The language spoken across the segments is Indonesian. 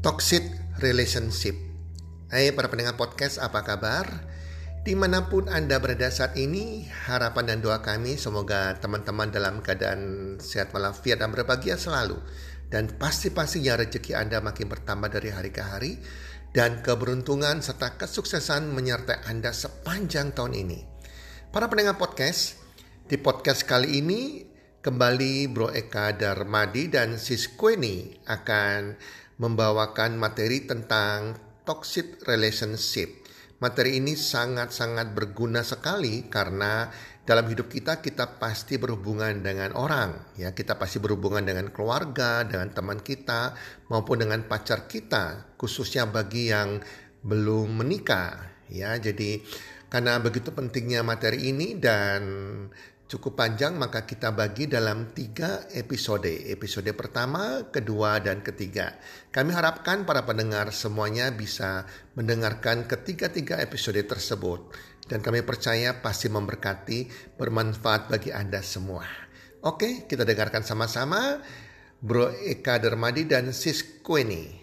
Toxic Relationship Hai para pendengar podcast, apa kabar? Di mana pun Anda berada saat ini, harapan dan doa kami semoga teman-teman dalam keadaan sehat walafiat dan berbahagia selalu. Dan pasti-pastinya rezeki Anda makin bertambah dari hari ke hari dan keberuntungan serta kesuksesan menyertai Anda sepanjang tahun ini. Para pendengar podcast, di podcast kali ini kembali Bro Eka Darmadi dan Sis Kweni akan membawakan materi tentang toxic relationship. Materi ini sangat-sangat berguna sekali karena dalam hidup kita kita pasti berhubungan dengan orang, ya kita pasti berhubungan dengan keluarga, dengan teman kita maupun dengan pacar kita, khususnya bagi yang belum menikah, ya. Jadi karena begitu pentingnya materi ini dan cukup panjang maka kita bagi dalam tiga episode. Episode pertama, kedua, dan ketiga. Kami harapkan para pendengar semuanya bisa mendengarkan ketiga-tiga episode tersebut. Dan kami percaya pasti memberkati, bermanfaat bagi Anda semua. Oke, kita dengarkan sama-sama Bro Eka Dermadi dan Sis Kweni.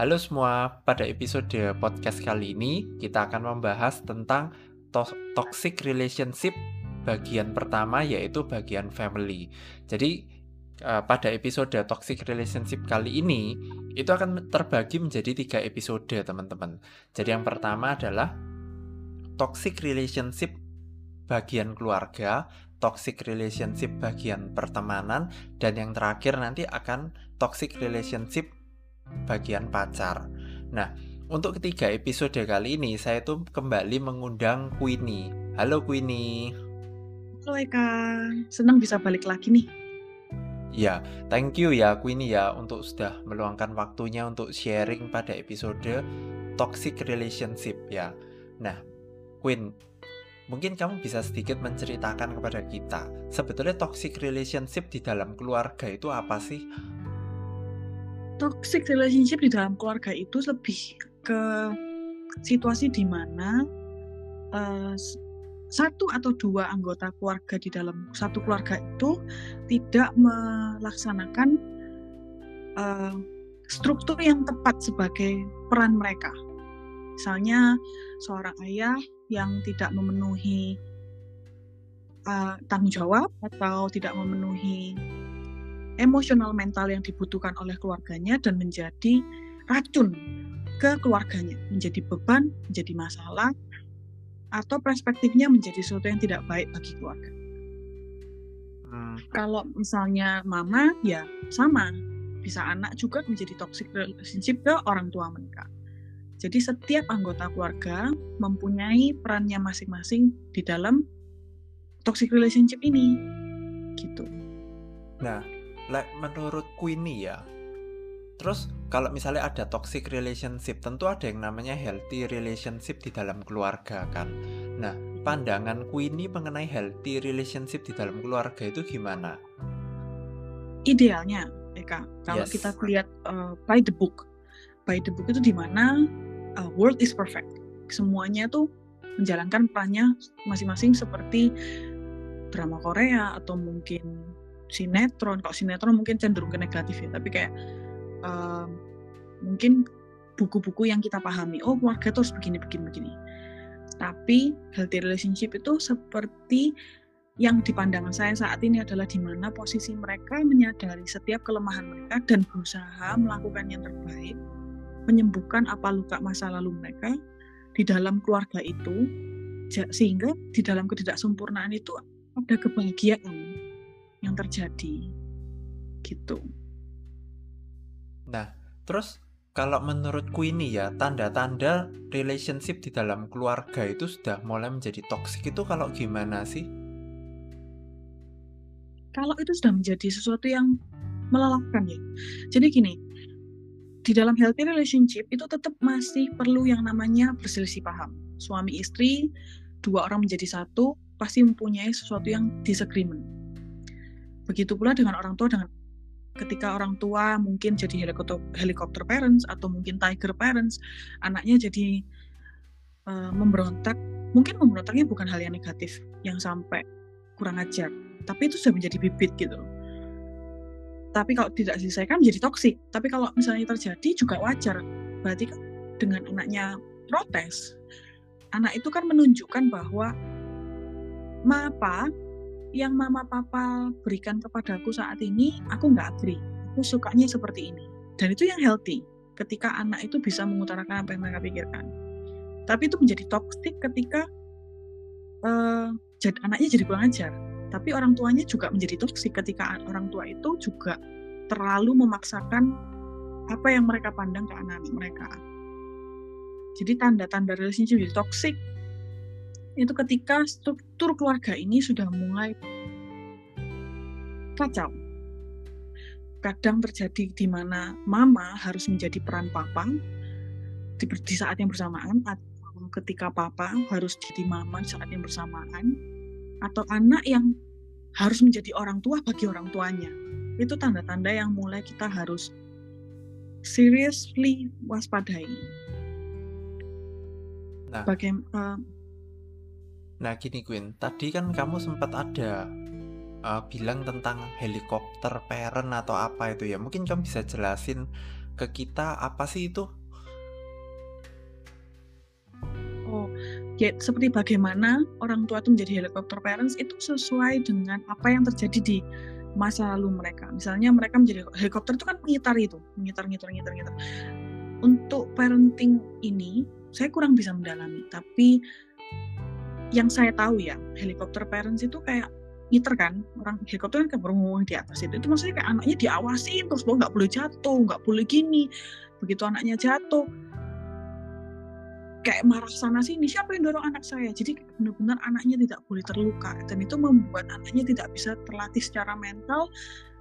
Halo semua, pada episode podcast kali ini kita akan membahas tentang to toxic relationship bagian pertama yaitu bagian family. Jadi uh, pada episode toxic relationship kali ini itu akan terbagi menjadi tiga episode teman-teman. Jadi yang pertama adalah toxic relationship bagian keluarga, toxic relationship bagian pertemanan, dan yang terakhir nanti akan toxic relationship bagian pacar. Nah, untuk ketiga episode kali ini saya tuh kembali mengundang Queenie. Halo Queenie. Halo Eka, senang bisa balik lagi nih. Ya, thank you ya Queenie ya untuk sudah meluangkan waktunya untuk sharing pada episode toxic relationship ya. Nah, Queen, mungkin kamu bisa sedikit menceritakan kepada kita, sebetulnya toxic relationship di dalam keluarga itu apa sih? Toxic relationship di dalam keluarga itu lebih ke situasi di mana uh, satu atau dua anggota keluarga di dalam satu keluarga itu tidak melaksanakan uh, struktur yang tepat sebagai peran mereka. Misalnya seorang ayah yang tidak memenuhi uh, tanggung jawab atau tidak memenuhi emosional mental yang dibutuhkan oleh keluarganya dan menjadi racun ke keluarganya, menjadi beban, menjadi masalah, atau perspektifnya menjadi sesuatu yang tidak baik bagi keluarga. Hmm. Kalau misalnya mama, ya sama. Bisa anak juga menjadi toxic relationship ke orang tua mereka. Jadi setiap anggota keluarga mempunyai perannya masing-masing di dalam toxic relationship ini. Gitu. Nah, like, menurut Queenie ya. Terus kalau misalnya ada toxic relationship tentu ada yang namanya healthy relationship di dalam keluarga kan? Nah pandangan Queenie mengenai healthy relationship di dalam keluarga itu gimana? Idealnya Eka. Kalau yes. kita lihat uh, by the book. By the book itu di mana uh, world is perfect. Semuanya tuh menjalankan perannya masing-masing seperti drama Korea atau mungkin sinetron kalau sinetron mungkin cenderung ke negatif ya tapi kayak uh, mungkin buku-buku yang kita pahami oh keluarga terus begini begini begini. Tapi healthy relationship itu seperti yang di pandangan saya saat ini adalah di mana posisi mereka menyadari setiap kelemahan mereka dan berusaha melakukan yang terbaik menyembuhkan apa luka masa lalu mereka di dalam keluarga itu sehingga di dalam ketidaksempurnaan itu ada kebahagiaan yang terjadi gitu. Nah, terus kalau menurutku ini ya tanda-tanda relationship di dalam keluarga itu sudah mulai menjadi toksik itu kalau gimana sih? Kalau itu sudah menjadi sesuatu yang melelahkan ya. Jadi gini, di dalam healthy relationship itu tetap masih perlu yang namanya berselisih paham. Suami istri, dua orang menjadi satu, pasti mempunyai sesuatu yang disagreement Begitu pula dengan orang tua dengan ketika orang tua mungkin jadi helikopter, helikopter parents atau mungkin tiger parents, anaknya jadi uh, memberontak mungkin memberontaknya bukan hal yang negatif yang sampai kurang ajar tapi itu sudah menjadi bibit gitu tapi kalau tidak diselesaikan menjadi toksik tapi kalau misalnya terjadi juga wajar. Berarti kan dengan anaknya protes anak itu kan menunjukkan bahwa apa yang mama papa berikan kepadaku saat ini aku nggak agree. Aku sukanya seperti ini. Dan itu yang healthy ketika anak itu bisa mengutarakan apa yang mereka pikirkan. Tapi itu menjadi toksik ketika uh, jadi, anaknya jadi kurang ajar. Tapi orang tuanya juga menjadi toksik ketika orang tua itu juga terlalu memaksakan apa yang mereka pandang ke anak-anak mereka. Jadi tanda-tanda relationship jadi toksik itu ketika struktur keluarga ini sudah mulai kacau. Kadang terjadi di mana mama harus menjadi peran papa di, di saat yang bersamaan ketika papa harus jadi mama saat yang bersamaan atau anak yang harus menjadi orang tua bagi orang tuanya. Itu tanda-tanda yang mulai kita harus seriously waspadai. Nah, Bagaim, uh, nah gini Queen, tadi kan kamu sempat ada uh, bilang tentang helikopter parent atau apa itu ya. Mungkin kamu bisa jelasin ke kita apa sih itu ya seperti bagaimana orang tua itu menjadi helikopter parents itu sesuai dengan apa yang terjadi di masa lalu mereka. Misalnya mereka menjadi helikopter itu kan mengitar itu, mengitar, mengitar, mengitar, mengitar. Untuk parenting ini saya kurang bisa mendalami, tapi yang saya tahu ya helikopter parents itu kayak ngiter kan orang helikopter kan kayak di atas itu. Itu maksudnya kayak anaknya diawasi terus lo nggak boleh jatuh nggak boleh gini. Begitu anaknya jatuh kayak marah sana sini siapa yang dorong anak saya? Jadi benar-benar anaknya tidak boleh terluka. Dan itu membuat anaknya tidak bisa terlatih secara mental.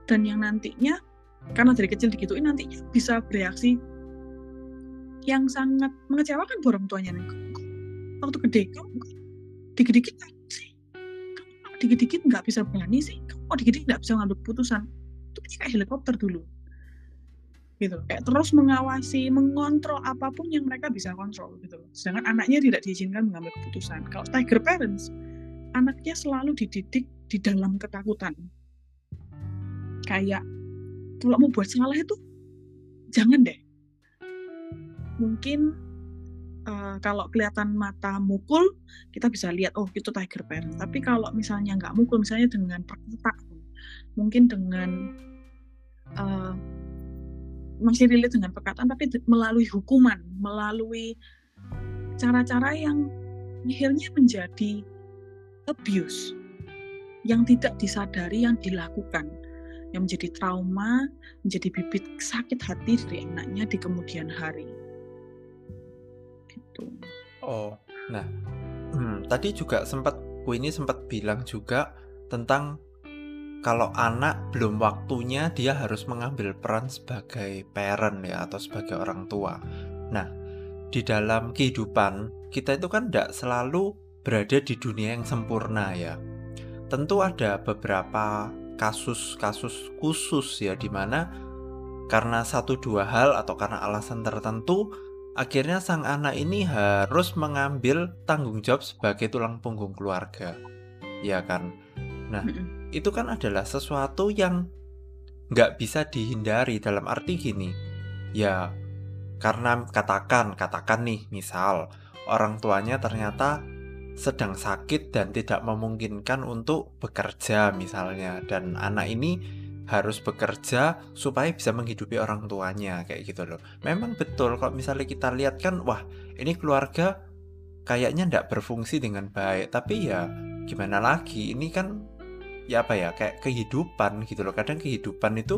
Dan yang nantinya karena dari kecil digituin nantinya bisa bereaksi yang sangat mengecewakan orang tuanya waktu gede dikit-dikit sih. Kamu dikit-dikit nggak bisa berani sih. Kamu dikit-dikit nggak bisa ngambil keputusan itu kayak helikopter dulu. Gitu kayak terus mengawasi mengontrol apa pun yang mereka bisa kontrol gitu sedangkan anaknya tidak diizinkan mengambil keputusan. Kalau tiger parents anaknya selalu dididik di dalam ketakutan. Kayak kalau mau buat salah itu jangan deh. Mungkin uh, kalau kelihatan mata mukul kita bisa lihat oh itu tiger parents tapi kalau misalnya nggak mukul misalnya dengan perketak mungkin dengan uh, masih relate dengan perkataan tapi melalui hukuman, melalui cara-cara yang akhirnya menjadi abuse yang tidak disadari yang dilakukan yang menjadi trauma, menjadi bibit sakit hati dari anaknya di kemudian hari. Gitu. Oh, nah, hmm, tadi juga sempat ini sempat bilang juga tentang kalau anak belum waktunya dia harus mengambil peran sebagai parent ya atau sebagai orang tua. Nah, di dalam kehidupan kita itu kan tidak selalu berada di dunia yang sempurna ya. Tentu ada beberapa kasus-kasus khusus ya di mana karena satu dua hal atau karena alasan tertentu akhirnya sang anak ini harus mengambil tanggung jawab sebagai tulang punggung keluarga. Ya kan? Nah, itu kan adalah sesuatu yang nggak bisa dihindari dalam arti gini ya karena katakan katakan nih misal orang tuanya ternyata sedang sakit dan tidak memungkinkan untuk bekerja misalnya dan anak ini harus bekerja supaya bisa menghidupi orang tuanya kayak gitu loh. Memang betul kalau misalnya kita lihat kan wah ini keluarga kayaknya tidak berfungsi dengan baik. Tapi ya gimana lagi? Ini kan ya apa ya kayak kehidupan gitu loh. Kadang kehidupan itu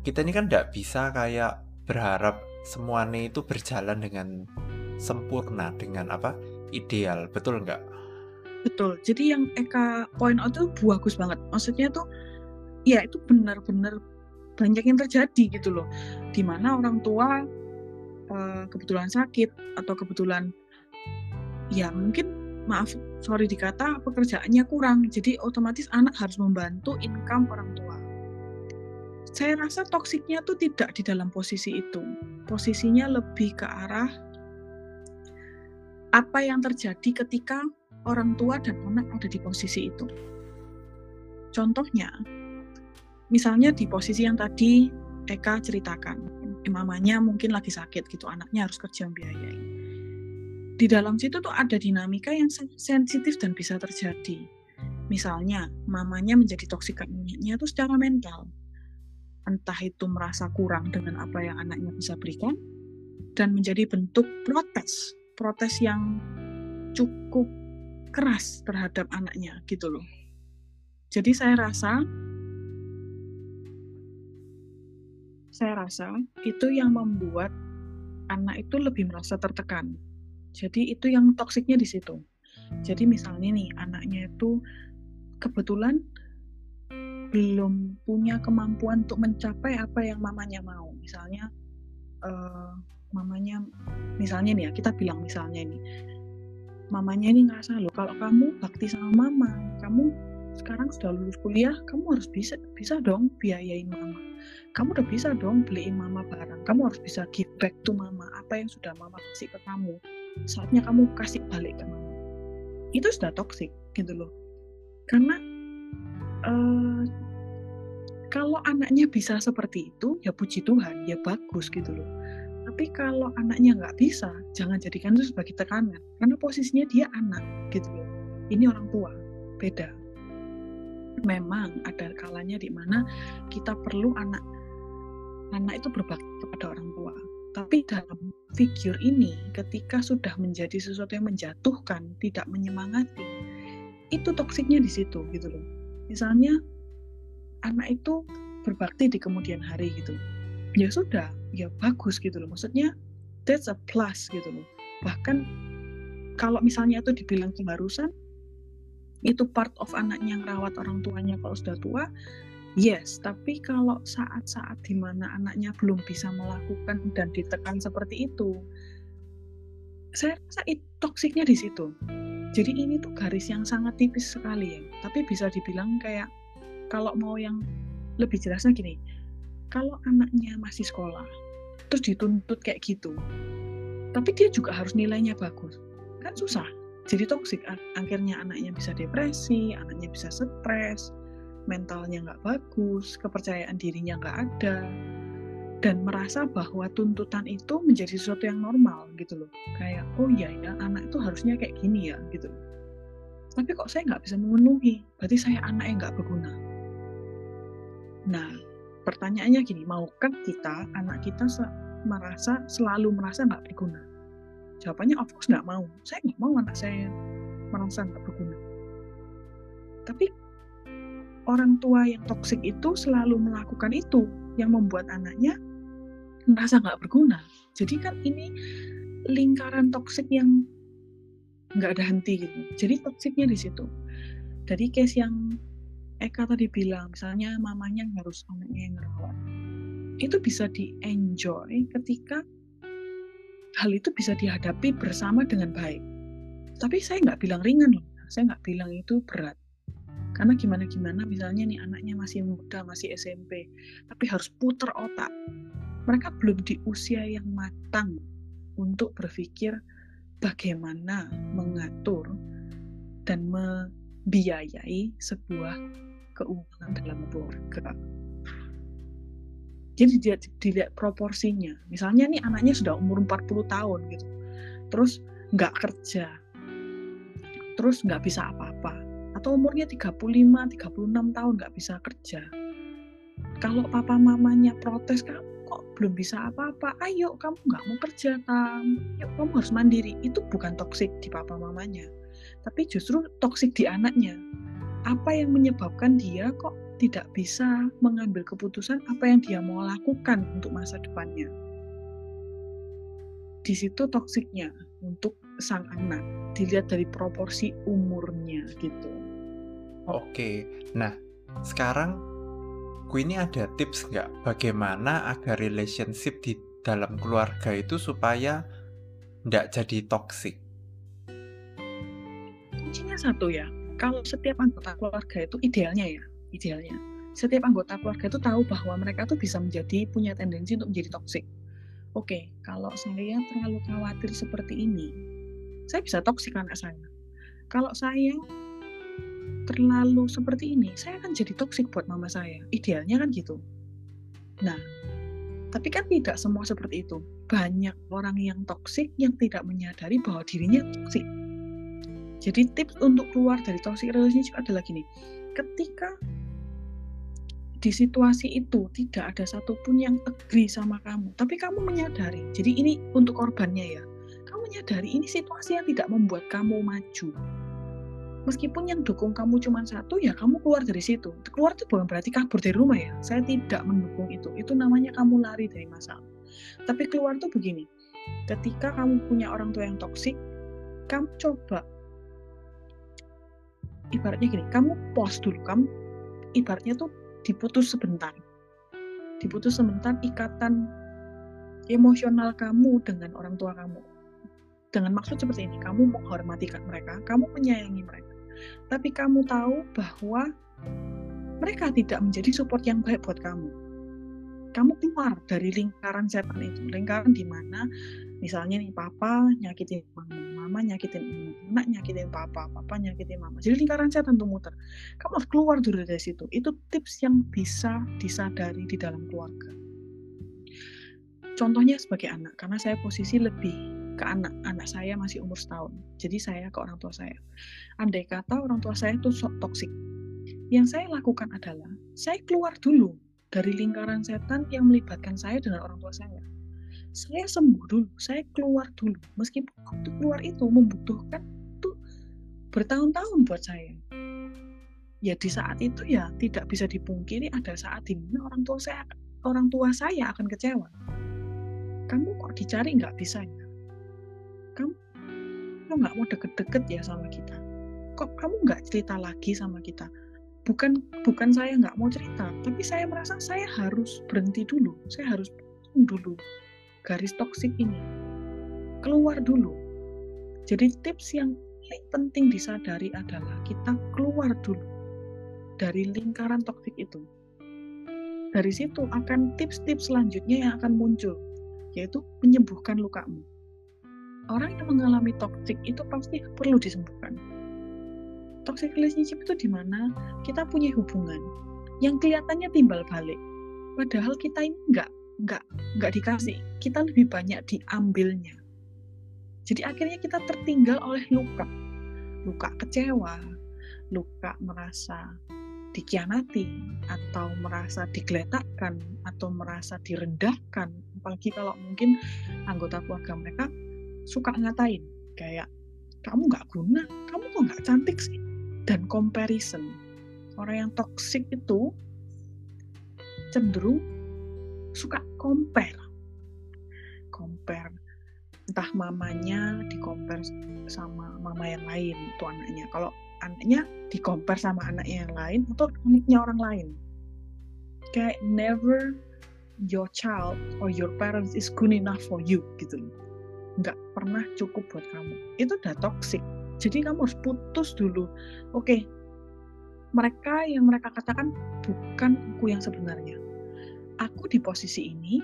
kita ini kan tidak bisa kayak berharap semuanya itu berjalan dengan sempurna dengan apa ideal. Betul nggak? Betul. Jadi yang Eka point out itu bagus banget. Maksudnya tuh ya itu benar-benar banyak yang terjadi gitu loh. Di mana orang tua uh, kebetulan sakit atau kebetulan ya mungkin maaf sorry dikata pekerjaannya kurang. Jadi otomatis anak harus membantu income orang tua. Saya rasa toksiknya tuh tidak di dalam posisi itu. Posisinya lebih ke arah apa yang terjadi ketika orang tua dan anak ada di posisi itu. Contohnya, misalnya di posisi yang tadi Eka ceritakan, mamanya mungkin lagi sakit gitu, anaknya harus kerja biayai. Di dalam situ tuh ada dinamika yang sensitif dan bisa terjadi. Misalnya, mamanya menjadi toksik anaknya itu secara mental. Entah itu merasa kurang dengan apa yang anaknya bisa berikan, dan menjadi bentuk protes. Protes yang cukup keras terhadap anaknya gitu loh. Jadi saya rasa saya rasa itu yang membuat anak itu lebih merasa tertekan. Jadi itu yang toksiknya di situ. Jadi misalnya nih anaknya itu kebetulan belum punya kemampuan untuk mencapai apa yang mamanya mau. Misalnya uh, mamanya misalnya nih ya kita bilang misalnya ini mamanya ini ngerasa loh kalau kamu bakti sama mama, kamu sekarang sudah lulus kuliah, kamu harus bisa bisa dong biayain mama. Kamu udah bisa dong beliin mama barang. Kamu harus bisa give back to mama. Apa yang sudah mama kasih ke kamu, saatnya kamu kasih balik ke mama. Itu sudah toxic gitu loh. Karena uh, kalau anaknya bisa seperti itu, ya puji Tuhan, ya bagus gitu loh. Tapi kalau anaknya nggak bisa, jangan jadikan itu sebagai tekanan. Karena posisinya dia anak gitu loh. Ini orang tua, beda memang ada kalanya di mana kita perlu anak anak itu berbakti kepada orang tua. Tapi dalam figur ini, ketika sudah menjadi sesuatu yang menjatuhkan, tidak menyemangati, itu toksiknya di situ gitu loh. Misalnya anak itu berbakti di kemudian hari gitu, ya sudah, ya bagus gitu loh. Maksudnya that's a plus gitu loh. Bahkan kalau misalnya itu dibilang keharusan, itu part of anaknya yang rawat orang tuanya kalau sudah tua yes. Tapi kalau saat-saat di mana anaknya belum bisa melakukan dan ditekan seperti itu saya rasa itu toksiknya di situ. Jadi ini tuh garis yang sangat tipis sekali ya. Tapi bisa dibilang kayak kalau mau yang lebih jelasnya gini kalau anaknya masih sekolah terus dituntut kayak gitu tapi dia juga harus nilainya bagus kan susah jadi toksik akhirnya anaknya bisa depresi anaknya bisa stres mentalnya nggak bagus kepercayaan dirinya nggak ada dan merasa bahwa tuntutan itu menjadi sesuatu yang normal gitu loh. Kayak oh iya ya anak itu harusnya kayak gini ya gitu. Tapi kok saya nggak bisa memenuhi? Berarti saya anak yang nggak berguna. Nah pertanyaannya gini maukah kita anak kita merasa selalu merasa nggak berguna Jawabannya of course nggak mau. Saya nggak mau anak saya merasa nggak berguna. Tapi orang tua yang toksik itu selalu melakukan itu yang membuat anaknya merasa nggak berguna. Jadi kan ini lingkaran toksik yang nggak ada henti gitu. Jadi toksiknya di situ. Dari case yang Eka tadi bilang, misalnya mamanya harus anaknya yang ngerawat. Itu bisa di-enjoy ketika hal itu bisa dihadapi bersama dengan baik. Tapi saya nggak bilang ringan loh, saya nggak bilang itu berat. Karena gimana-gimana misalnya nih anaknya masih muda, masih SMP, tapi harus puter otak. Mereka belum di usia yang matang untuk berpikir bagaimana mengatur dan membiayai sebuah keuangan dalam keluarga. Jadi dia dilihat proporsinya. Misalnya nih anaknya sudah umur 40 tahun gitu. Terus nggak kerja. Terus nggak bisa apa-apa. Atau umurnya 35, 36 tahun nggak bisa kerja. Kalau papa mamanya protes, kamu kok belum bisa apa-apa? Ayo kamu nggak mau kerja, tam. Yuk kamu harus mandiri. Itu bukan toksik di papa mamanya. Tapi justru toksik di anaknya. Apa yang menyebabkan dia kok tidak bisa mengambil keputusan apa yang dia mau lakukan untuk masa depannya. Di situ toksiknya untuk sang anak dilihat dari proporsi umurnya gitu. Oke, nah sekarang ku ini ada tips nggak bagaimana agar relationship di dalam keluarga itu supaya nggak jadi toksik? Kuncinya satu ya, kalau setiap anggota keluarga itu idealnya ya, idealnya. Setiap anggota keluarga itu tahu bahwa mereka tuh bisa menjadi punya tendensi untuk menjadi toksik. Oke, kalau saya terlalu khawatir seperti ini, saya bisa toksik anak saya. Kalau saya terlalu seperti ini saya akan jadi toksik buat mama saya. Idealnya kan gitu. Nah tapi kan tidak semua seperti itu. Banyak orang yang toksik yang tidak menyadari bahwa dirinya toksik jadi tips untuk keluar dari toxic relationship adalah gini. Ketika di situasi itu tidak ada satupun yang agree sama kamu, tapi kamu menyadari. Jadi ini untuk korbannya ya. Kamu menyadari ini situasi yang tidak membuat kamu maju. Meskipun yang dukung kamu cuma satu, ya kamu keluar dari situ. Keluar itu bukan berarti kabur dari rumah ya. Saya tidak mendukung itu. Itu namanya kamu lari dari masalah. Tapi keluar tuh begini. Ketika kamu punya orang tua yang toksik, kamu coba ibaratnya gini, kamu pause dulu, kamu ibaratnya tuh diputus sebentar. Diputus sebentar ikatan emosional kamu dengan orang tua kamu. Dengan maksud seperti ini, kamu menghormati mereka, kamu menyayangi mereka. Tapi kamu tahu bahwa mereka tidak menjadi support yang baik buat kamu. Kamu keluar dari lingkaran setan itu, lingkaran di mana misalnya nih papa nyakitin mama, mama nyakitin anak nyakitin papa, papa nyakitin mama. Jadi lingkaran setan tuh muter. Kamu harus keluar dulu dari situ. Itu tips yang bisa disadari di dalam keluarga. Contohnya sebagai anak, karena saya posisi lebih ke anak. Anak saya masih umur setahun. Jadi saya ke orang tua saya. Andai kata orang tua saya itu toksik. Yang saya lakukan adalah, saya keluar dulu dari lingkaran setan yang melibatkan saya dengan orang tua saya saya sembuh dulu, saya keluar dulu. Meskipun waktu keluar itu membutuhkan tuh bertahun-tahun buat saya. Ya di saat itu ya tidak bisa dipungkiri ada saat di mana orang tua saya orang tua saya akan kecewa. Kamu kok dicari nggak bisa ya? Kamu nggak mau deket-deket ya sama kita? Kok kamu nggak cerita lagi sama kita? Bukan bukan saya nggak mau cerita, tapi saya merasa saya harus berhenti dulu. Saya harus dulu garis toksik ini. Keluar dulu. Jadi tips yang paling penting disadari adalah kita keluar dulu dari lingkaran toksik itu. Dari situ akan tips-tips selanjutnya yang akan muncul, yaitu menyembuhkan lukamu. Orang yang mengalami toksik itu pasti perlu disembuhkan. Toxic relationship itu di mana kita punya hubungan yang kelihatannya timbal balik. Padahal kita ini nggak nggak nggak dikasih. Kita lebih banyak diambilnya. Jadi akhirnya kita tertinggal oleh luka. Luka kecewa luka merasa dikhianati atau merasa digeletakkan atau merasa direndahkan. Apalagi kalau mungkin anggota keluarga mereka suka ngatain kayak kamu nggak guna kamu kok nggak cantik sih dan comparison. Orang yang toxic itu cenderung suka compare. Compare. Entah mamanya di compare sama mama yang lain tuh anaknya. Kalau anaknya di compare sama anaknya yang lain atau anaknya orang lain. Kayak never your child or your parents is good enough for you gitu. Nggak pernah cukup buat kamu. Itu udah toxic jadi kamu harus putus dulu oke mereka yang mereka katakan bukan aku yang sebenarnya aku di posisi ini,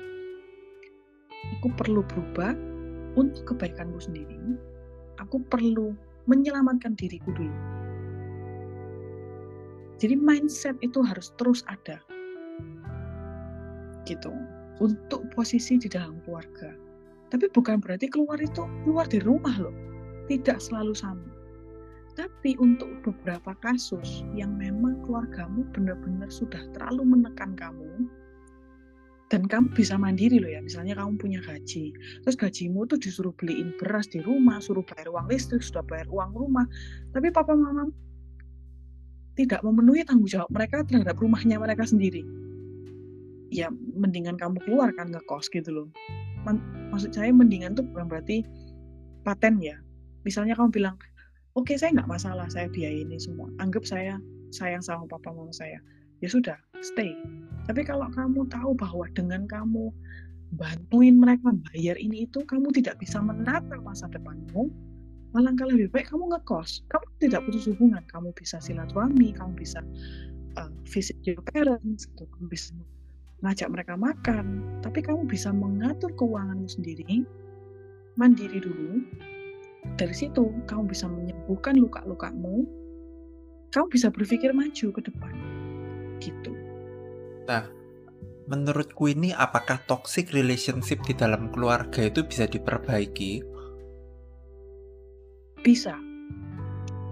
aku perlu berubah untuk kebaikanku sendiri. Aku perlu menyelamatkan diriku dulu. Jadi mindset itu harus terus ada. Gitu. Untuk posisi di dalam keluarga. Tapi bukan berarti keluar itu keluar dari rumah loh. Tidak selalu sama. Tapi untuk beberapa kasus yang memang keluargamu benar-benar sudah terlalu menekan kamu, dan kamu bisa mandiri loh ya misalnya kamu punya gaji terus gajimu tuh disuruh beliin beras di rumah suruh bayar uang listrik sudah bayar uang rumah tapi papa mama tidak memenuhi tanggung jawab mereka terhadap rumahnya mereka sendiri ya mendingan kamu keluar kan ngekos gitu loh maksud saya mendingan tuh bukan berarti paten ya misalnya kamu bilang oke okay, saya nggak masalah saya biayain ini semua. Anggap saya sayang sama papa mama saya. Ya sudah stay. Tapi kalau kamu tahu bahwa dengan kamu bantuin mereka bayar ini itu kamu tidak bisa menata masa depanmu alangkah lebih baik kamu ngekos. Kamu tidak putus hubungan. Kamu bisa silaturahmi kamu bisa uh, visit your parents gitu. kamu bisa ngajak mereka makan. Tapi kamu bisa mengatur keuanganmu sendiri mandiri dulu dari situ kamu bisa menyembuhkan luka-lukamu. Kamu bisa berpikir maju ke depan. Gitu. Nah menurutku ini apakah toxic relationship di dalam keluarga itu bisa diperbaiki? Bisa.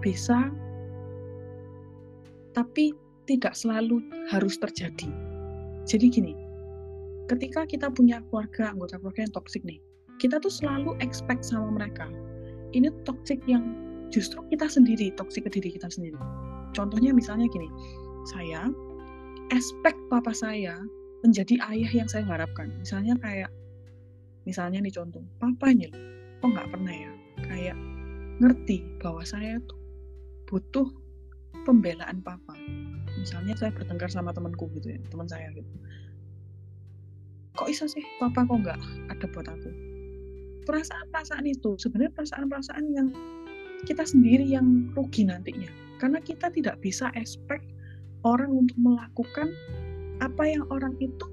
Bisa. Tapi tidak selalu harus terjadi. Jadi gini ketika kita punya keluarga anggota keluarga yang toxic nih kita tuh selalu expect sama mereka ini toxic yang justru kita sendiri toxic ke diri kita sendiri. Contohnya misalnya gini, saya aspek papa saya menjadi ayah yang saya harapkan. Misalnya kayak, misalnya nih contoh, papanya kok nggak pernah ya kayak ngerti bahwa saya tuh butuh pembelaan papa. Misalnya saya bertengkar sama temanku gitu ya, teman saya gitu. Kok bisa sih papa kok nggak ada buat aku? Perasaan-perasaan itu sebenarnya perasaan-perasaan yang kita sendiri yang rugi nantinya. Karena kita tidak bisa expect orang untuk melakukan apa yang orang itu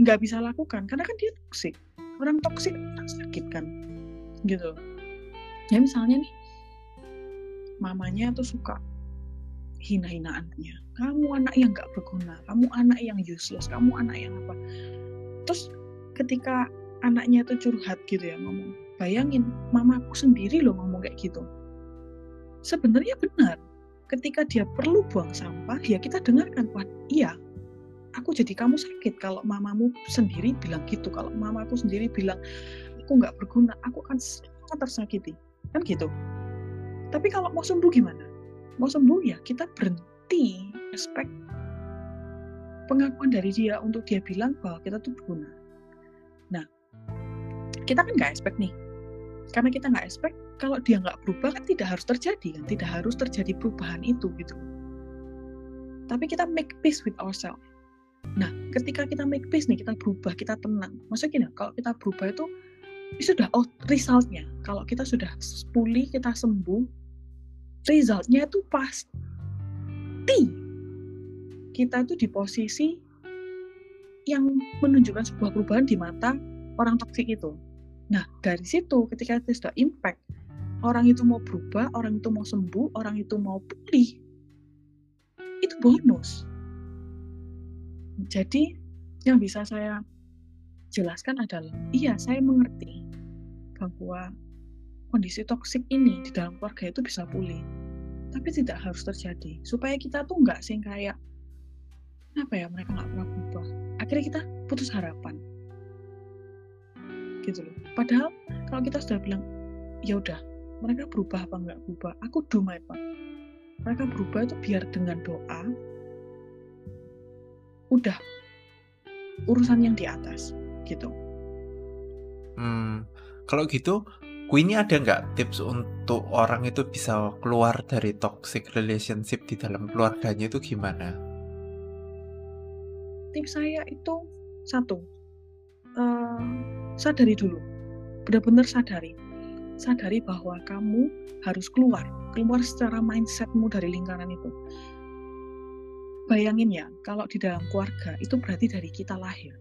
nggak bisa lakukan. Karena kan dia toksik orang toksik kan sakit kan gitu. Ya misalnya nih mamanya tuh suka hina-hina anaknya. Kamu anak yang nggak berguna kamu anak yang useless kamu anak yang apa. Terus ketika anaknya itu curhat gitu ya ngomong bayangin mamaku sendiri loh ngomong kayak gitu. Sebenarnya benar. Ketika dia perlu buang sampah ya kita dengarkan wah iya aku jadi kamu sakit. Kalau mamamu sendiri bilang gitu kalau mamaku sendiri bilang aku nggak berguna aku akan sangat tersakiti. Kan gitu. Tapi kalau mau sembuh gimana? Mau sembuh ya kita berhenti respect pengakuan dari dia untuk dia bilang bahwa kita tuh berguna kita kan nggak expect nih. Karena kita nggak expect kalau dia nggak berubah kan tidak harus terjadi kan tidak harus terjadi perubahan itu gitu. Tapi kita make peace with ourselves. Nah ketika kita make peace nih kita berubah kita tenang. Maksudnya gini kalau kita berubah itu sudah oh resultnya. Kalau kita sudah pulih kita sembuh resultnya itu pasti kita itu di posisi yang menunjukkan sebuah perubahan di mata orang toksik itu Nah, dari situ ketika kita sudah impact, orang itu mau berubah, orang itu mau sembuh, orang itu mau pulih, itu bonus. Jadi, yang bisa saya jelaskan adalah, iya saya mengerti bahwa kondisi toksik ini di dalam keluarga itu bisa pulih. Tapi tidak harus terjadi. Supaya kita tuh nggak sih kayak, apa ya mereka nggak pernah berubah. Akhirnya kita putus harapan gitu loh. Padahal kalau kita sudah bilang ya udah mereka berubah apa nggak berubah? Aku do my part. Mereka berubah itu biar dengan doa udah urusan yang di atas gitu. Hmm, kalau gitu ku ini ada nggak tips untuk orang itu bisa keluar dari toxic relationship di dalam keluarganya itu gimana? Tips saya itu satu, uh, sadari dulu. Benar-benar sadari. Sadari bahwa kamu harus keluar. Keluar secara mindsetmu dari lingkaran itu. Bayangin ya kalau di dalam keluarga itu berarti dari kita lahir.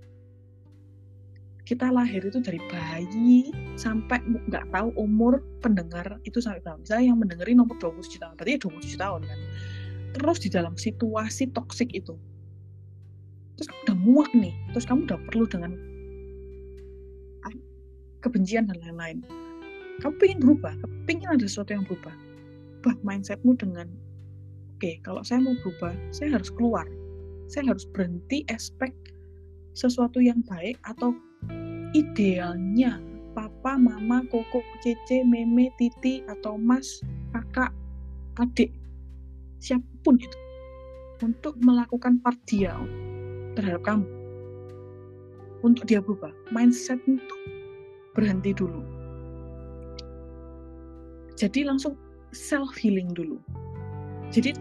Kita lahir itu dari bayi sampai nggak tahu umur pendengar itu sampai berapa. Misalnya yang mendengarin nomor 27 tahun berarti 27 tahun kan. Terus di dalam situasi toksik itu terus kamu udah muak nih terus kamu udah perlu dengan kebencian dan lain-lain. Kamu pengen berubah pengen ada sesuatu yang berubah. Ubah mindsetmu dengan oke okay, kalau saya mau berubah saya harus keluar. Saya harus berhenti expect sesuatu yang baik atau idealnya papa, mama, koko, cece, meme, titi, atau mas, kakak, adik, siapa pun itu. Untuk melakukan part dia terhadap kamu. Untuk dia berubah. Mindset itu berhenti dulu. Jadi langsung self healing dulu. Jadi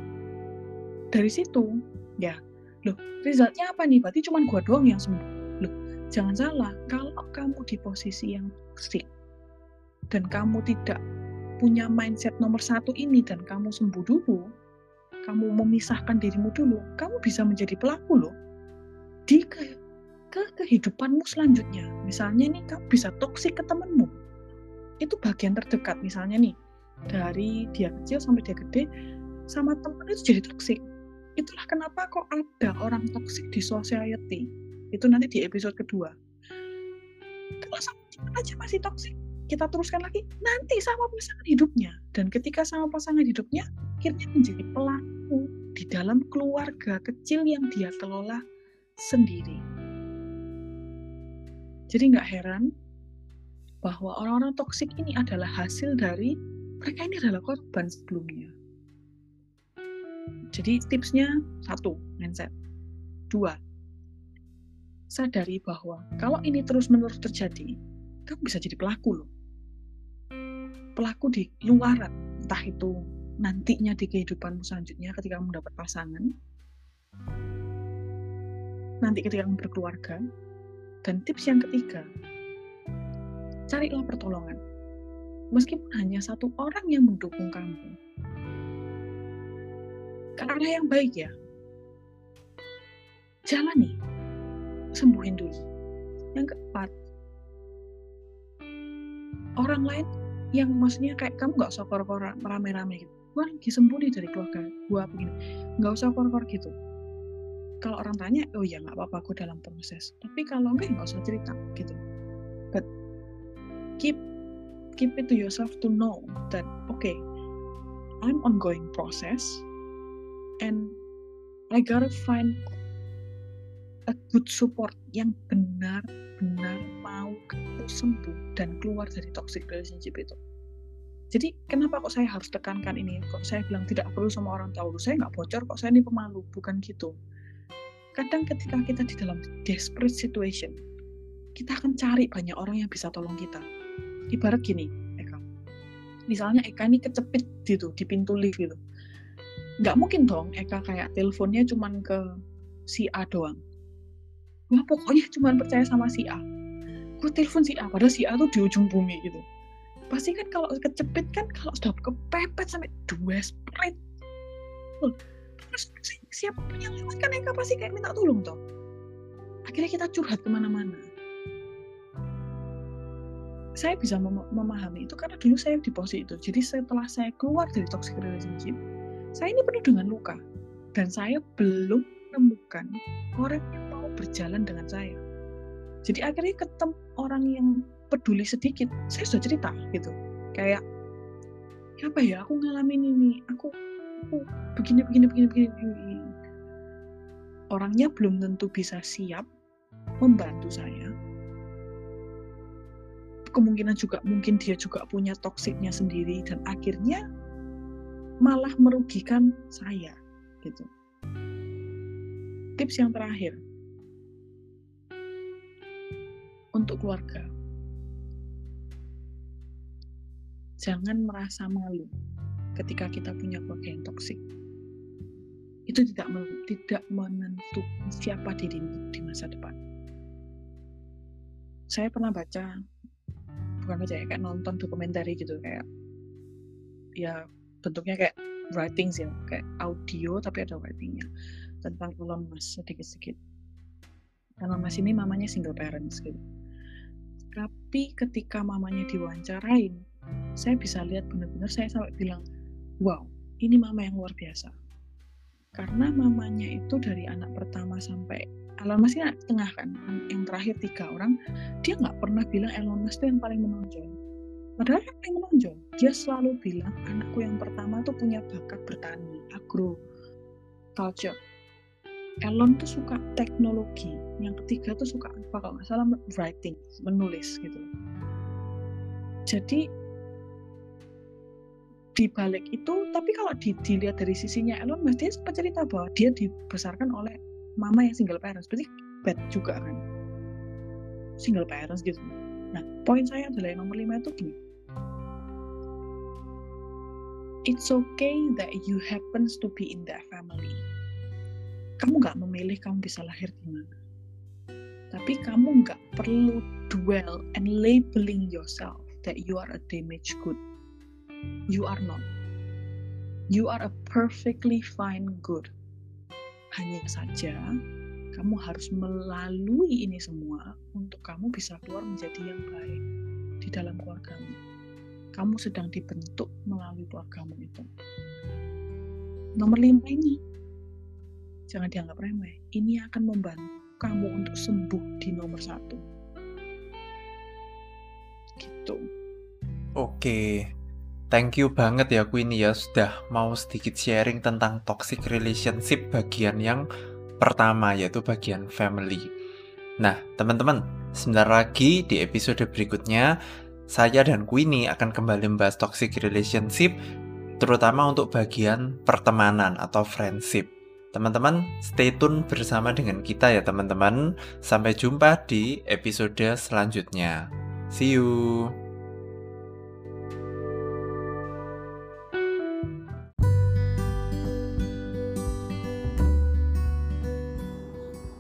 dari situ ya, loh resultnya apa nih? Berarti cuma gua doang yang sembuh. Loh, jangan salah, kalau kamu di posisi yang sick dan kamu tidak punya mindset nomor satu ini dan kamu sembuh dulu, kamu memisahkan dirimu dulu, kamu bisa menjadi pelaku loh di ke kehidupanmu selanjutnya. Misalnya nih kamu bisa toksik ke temenmu. itu bagian terdekat misalnya nih dari dia kecil sampai dia gede sama teman itu jadi toksik itulah kenapa kok ada orang toksik di society. Itu nanti di episode kedua. Kalau sama teman aja masih toksik kita teruskan lagi nanti sama pasangan hidupnya. Dan ketika sama pasangan hidupnya akhirnya menjadi pelaku di dalam keluarga kecil yang dia kelola sendiri jadi nggak heran bahwa orang-orang toksik ini adalah hasil dari mereka ini adalah korban sebelumnya. Jadi tipsnya satu, mindset. Dua, sadari bahwa kalau ini terus-menerus terjadi, kamu bisa jadi pelaku loh. Pelaku di luaran, entah itu nantinya di kehidupanmu selanjutnya ketika kamu mendapat pasangan, nanti ketika kamu berkeluarga, dan tips yang ketiga, carilah pertolongan. Meskipun hanya satu orang yang mendukung kamu. Karena yang baik ya. Jalani. Sembuhin dulu. Yang keempat, orang lain yang maksudnya kayak kamu nggak usah kor-kor rame-rame gitu. Gue lagi sembuh nih dari keluarga gue begini. Nggak usah kor-kor gitu kalau orang tanya oh ya nggak apa-apa aku dalam proses tapi kalau enggak nggak usah cerita gitu but keep keep it to yourself to know that okay I'm ongoing process and I gotta find a good support yang benar-benar mau aku sembuh dan keluar dari toxic relationship itu. Jadi kenapa kok saya harus tekankan ini? Kok saya bilang tidak perlu sama orang tahu? Saya nggak bocor kok saya ini pemalu, bukan gitu kadang ketika kita di dalam desperate situation kita akan cari banyak orang yang bisa tolong kita. Ibarat gini Eka. Misalnya Eka ini kecepit gitu di pintu lift gitu. Nggak mungkin dong Eka kayak teleponnya cuman ke si A doang. Wah pokoknya cuma percaya sama si A. Gue telepon si A padahal si A tuh di ujung bumi gitu. Pasti kan kalau kecepit kan kalau sudah kepepet sampai dua sprite terus siapa yang lewat? Kan Eka pasti kayak minta tolong toh. Akhirnya kita curhat ke mana-mana. Saya bisa mem memahami itu karena dulu saya di posisi itu. Jadi setelah saya keluar dari toxic relationship saya ini penuh dengan luka. Dan saya belum menemukan orang yang mau berjalan dengan saya. Jadi akhirnya ketemu orang yang peduli sedikit saya sudah cerita gitu. Kayak apa ya aku ngalamin ini aku aku begini begini begini begini, begini. orangnya belum tentu bisa siap membantu saya. Kemungkinan juga mungkin dia juga punya toksiknya sendiri dan akhirnya malah merugikan saya gitu. Tips yang terakhir. Untuk keluarga. Jangan merasa malu ketika kita punya keluarga yang toksik. Itu tidak tidak menentukan siapa dirimu di masa depan. Saya pernah baca bukan baca ya kayak nonton dokumenter gitu kayak ya bentuknya kayak writing ya kayak audio tapi ada writingnya tentang Elon Musk sedikit-sedikit. Elon Musk ini mamanya single parents gitu. Tapi ketika mamanya diwawancarain saya bisa lihat benar-benar saya sampai bilang wow, ini mama yang luar biasa. Karena mamanya itu dari anak pertama sampai Elon Musk tengah kan, yang terakhir tiga orang, dia nggak pernah bilang Elon Musk itu yang paling menonjol. Padahal yang paling menonjol, dia selalu bilang anakku yang pertama tuh punya bakat bertani, agro, culture. Elon tuh suka teknologi, yang ketiga tuh suka apa kalau nggak salah writing, menulis gitu. Jadi di balik itu tapi kalau di, dilihat dari sisinya Elon Musk dia sempat cerita bahwa dia dibesarkan oleh mama yang single parents. Berarti bad juga kan? Single parents gitu. Nah poin saya adalah yang nomor lima itu gini. It's okay that you happens to be in that family. Kamu nggak memilih kamu bisa lahir di mana. Tapi kamu nggak perlu dwell and labeling yourself that you are a damaged good You are not. You are a perfectly fine good. Hanya saja kamu harus melalui ini semua untuk kamu bisa keluar menjadi yang baik di dalam keluargamu. kamu sedang dibentuk melalui keluargamu itu. Nomor lima ini, jangan dianggap remeh. Ini akan membantu kamu untuk sembuh di nomor satu. Gitu. Oke, thank you banget ya Queenie ya sudah mau sedikit sharing tentang toxic relationship bagian yang pertama yaitu bagian family. Nah, teman-teman, sebentar lagi di episode berikutnya saya dan Queenie akan kembali membahas toxic relationship terutama untuk bagian pertemanan atau friendship. Teman-teman, stay tune bersama dengan kita ya teman-teman. Sampai jumpa di episode selanjutnya. See you.